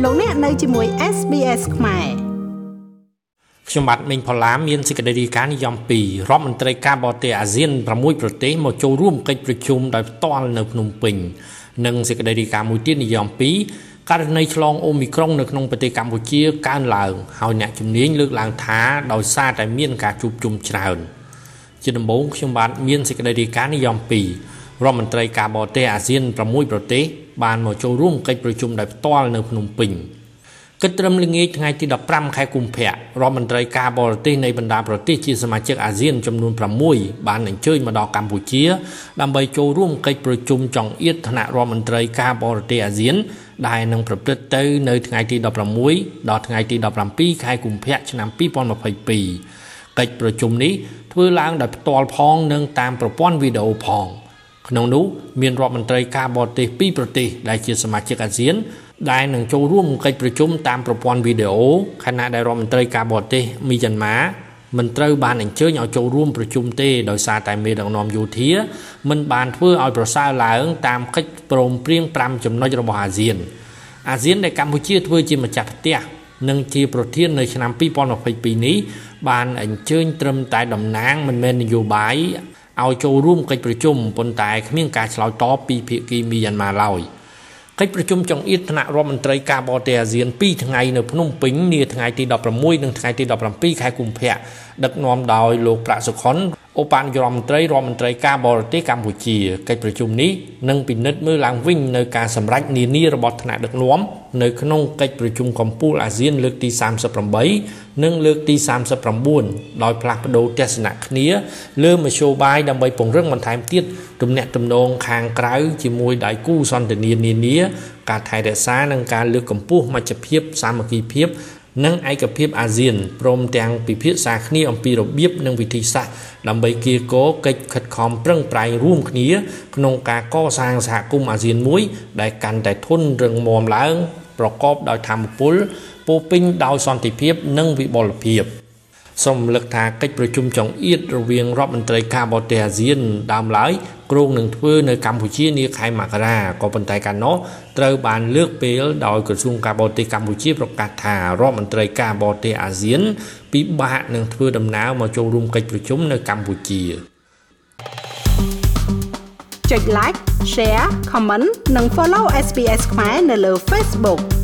លោកអ្នកនៅជាមួយ SBS ខ្មែរខ្ញុំបាទមេងផល្លាមានសេចក្តីរាយការណ៍និយម2រដ្ឋមន្ត្រីការបរទេសអាស៊ាន6ប្រទេសមកចូលរួមកិច្ចប្រជុំដោយផ្ទាល់នៅភ្នំពេញនិងសេចក្តីរាយការណ៍មួយទៀតនិយម2ករណីឆ្លងអូមីក្រុងនៅក្នុងប្រទេសកម្ពុជាកើនឡើងហើយអ្នកជំនាញលើកឡើងថាដោយសារតែមានការជួបជុំច្រើនជាដំបូងខ្ញុំបាទមានសេចក្តីរាយការណ៍និយម2រដ្ឋមន្ត្រីការបរទេសអាស៊ាន6ប្រទេស បានមកចូលរួមកិច្ចប្រជុំដោយផ្ទាល់នៅភ្នំពេញគិតត្រឹមល្ងាចថ្ងៃទី15ខែកុម្ភៈរដ្ឋមន្ត្រីការបរទេសនៃបណ្ដាប្រទេសជាសមាជិកអាស៊ានចំនួន6បានអញ្ជើញមកដល់កម្ពុជា ដើម្បីចូលរួមកិច្ចប្រជុំចង្អៀតថ្នាក់រដ្ឋមន្ត្រីការបរទេសអាស៊ាន ដែលនឹងប្រព្រឹត្តទៅនៅថ្ងៃទី16ដល់ថ្ងៃទី17ខែកុម្ភៈឆ្នាំ2022កិច្ចប្រជុំនេះធ្វើឡើងដោយផ្ទាល់ផងនិងតាមប្រព័ន្ធវីដេអូផង ក្នុងនោះមានរដ្ឋមន្ត្រីការបរទេសពីរប្រទេសដែលជាសមាជិកអាស៊ានដែលនឹងចូលរួមកិច្ចប្រជុំតាមប្រព័ន្ធវីដេអូខណៈដែលរដ្ឋមន្ត្រីការបរទេសមីយ៉ាន់ម៉ាមិនត្រូវបានអញ្ជើញឲ្យចូលរួមប្រជុំទេដោយសារតែមេដឹកនាំយោធាមិនបានធ្វើឲ្យប្រសើរឡើងតាមកិច្ចព្រមព្រៀង5ចំណុចរបស់អាស៊ានអាស៊ានដែលកម្ពុជាធ្វើជាម្ចាស់ផ្ទះនិងជាប្រធាននៅឆ្នាំ2022នេះបានអញ្ជើញត្រឹមតែតំណាងមិនមែននយោបាយ ឲ្យចូលរួមកិច្ចប្រជុំប៉ុន្តែគ្មានការឆ្លើយតបពីភាគីមីយ៉ាន់ម៉ាឡើយកិច្ចប្រជុំចង្អៀតថ្នាក់រដ្ឋមន្ត្រីការបរទេសអាស៊ាន2ថ្ងៃនៅភ្នំពេញនាថ្ងៃទី16និងថ្ងៃទី17ខែកុម្ភៈដឹកនាំដោយលោកប្រាក់សុខុន ឧបនាយករដ្ឋមន្ត្រីរដ្ឋមន្ត្រីការបរទេសកម្ពុជាកិច្ចប្រជុំនេះនឹងពិនិត្យមើលឡើងវិញនៅការសម្រេចនានារបស់ថ្នាក់ដឹកនាំនៅក្នុងកិច្ចប្រជុំកម្ពុជាអាស៊ានលើកទី38និងលើកទី39ដោយផ្លាស់ប្ដូរទស្សនៈគ្នាលើមធ្យោបាយដើម្បីពង្រឹងបន្ថែមទៀតទំនាក់ទំនងខាងក្រៅជាមួយដៃគូសន្តិនិកនានាការថែរក្សានិងការលើកកម្ពស់មជ្ឈភាពសាមគ្គីភាព និងឯកភាពអាស៊ានព្រមទាំងពិភាក្សាគ្នាអំពីរបៀបនិងវិធីសាស្ត្រដើម្បីគៀកោកិច្ចខិតខំប្រឹងប្រែងរួមគ្នាក្នុងការកសាងសហគមន៍អាស៊ានមួយ ដែលកាន់តែធន់រឹងមាំឡើង ប្រកបដោយធម៌ពលពោពេញដោយសន្តិភាព និងវិបុលភាព។សូមលើកថាកិច្ចប្រជុំចង្អៀតរវាងរដ្ឋមន្ត្រីការបរទេសអាស៊ានដើមឡើយ គ្រោងនឹងធ្វើនៅកម្ពុជានាខែមករាក៏ប៉ុន្តែកាលនោះត្រូវបានលើកពេលដោយក្រសួងការបរទេសកម្ពុជាប្រកាសថារដ្ឋមន្ត្រីការបរទេសអាស៊ានពិបាកនឹងធ្វើដំណើរមកចូលរួមកិច្ចប្រជុំនៅកម្ពុជាចុច like share comment និង follow SPS ខ្មែរនៅលើ Facebook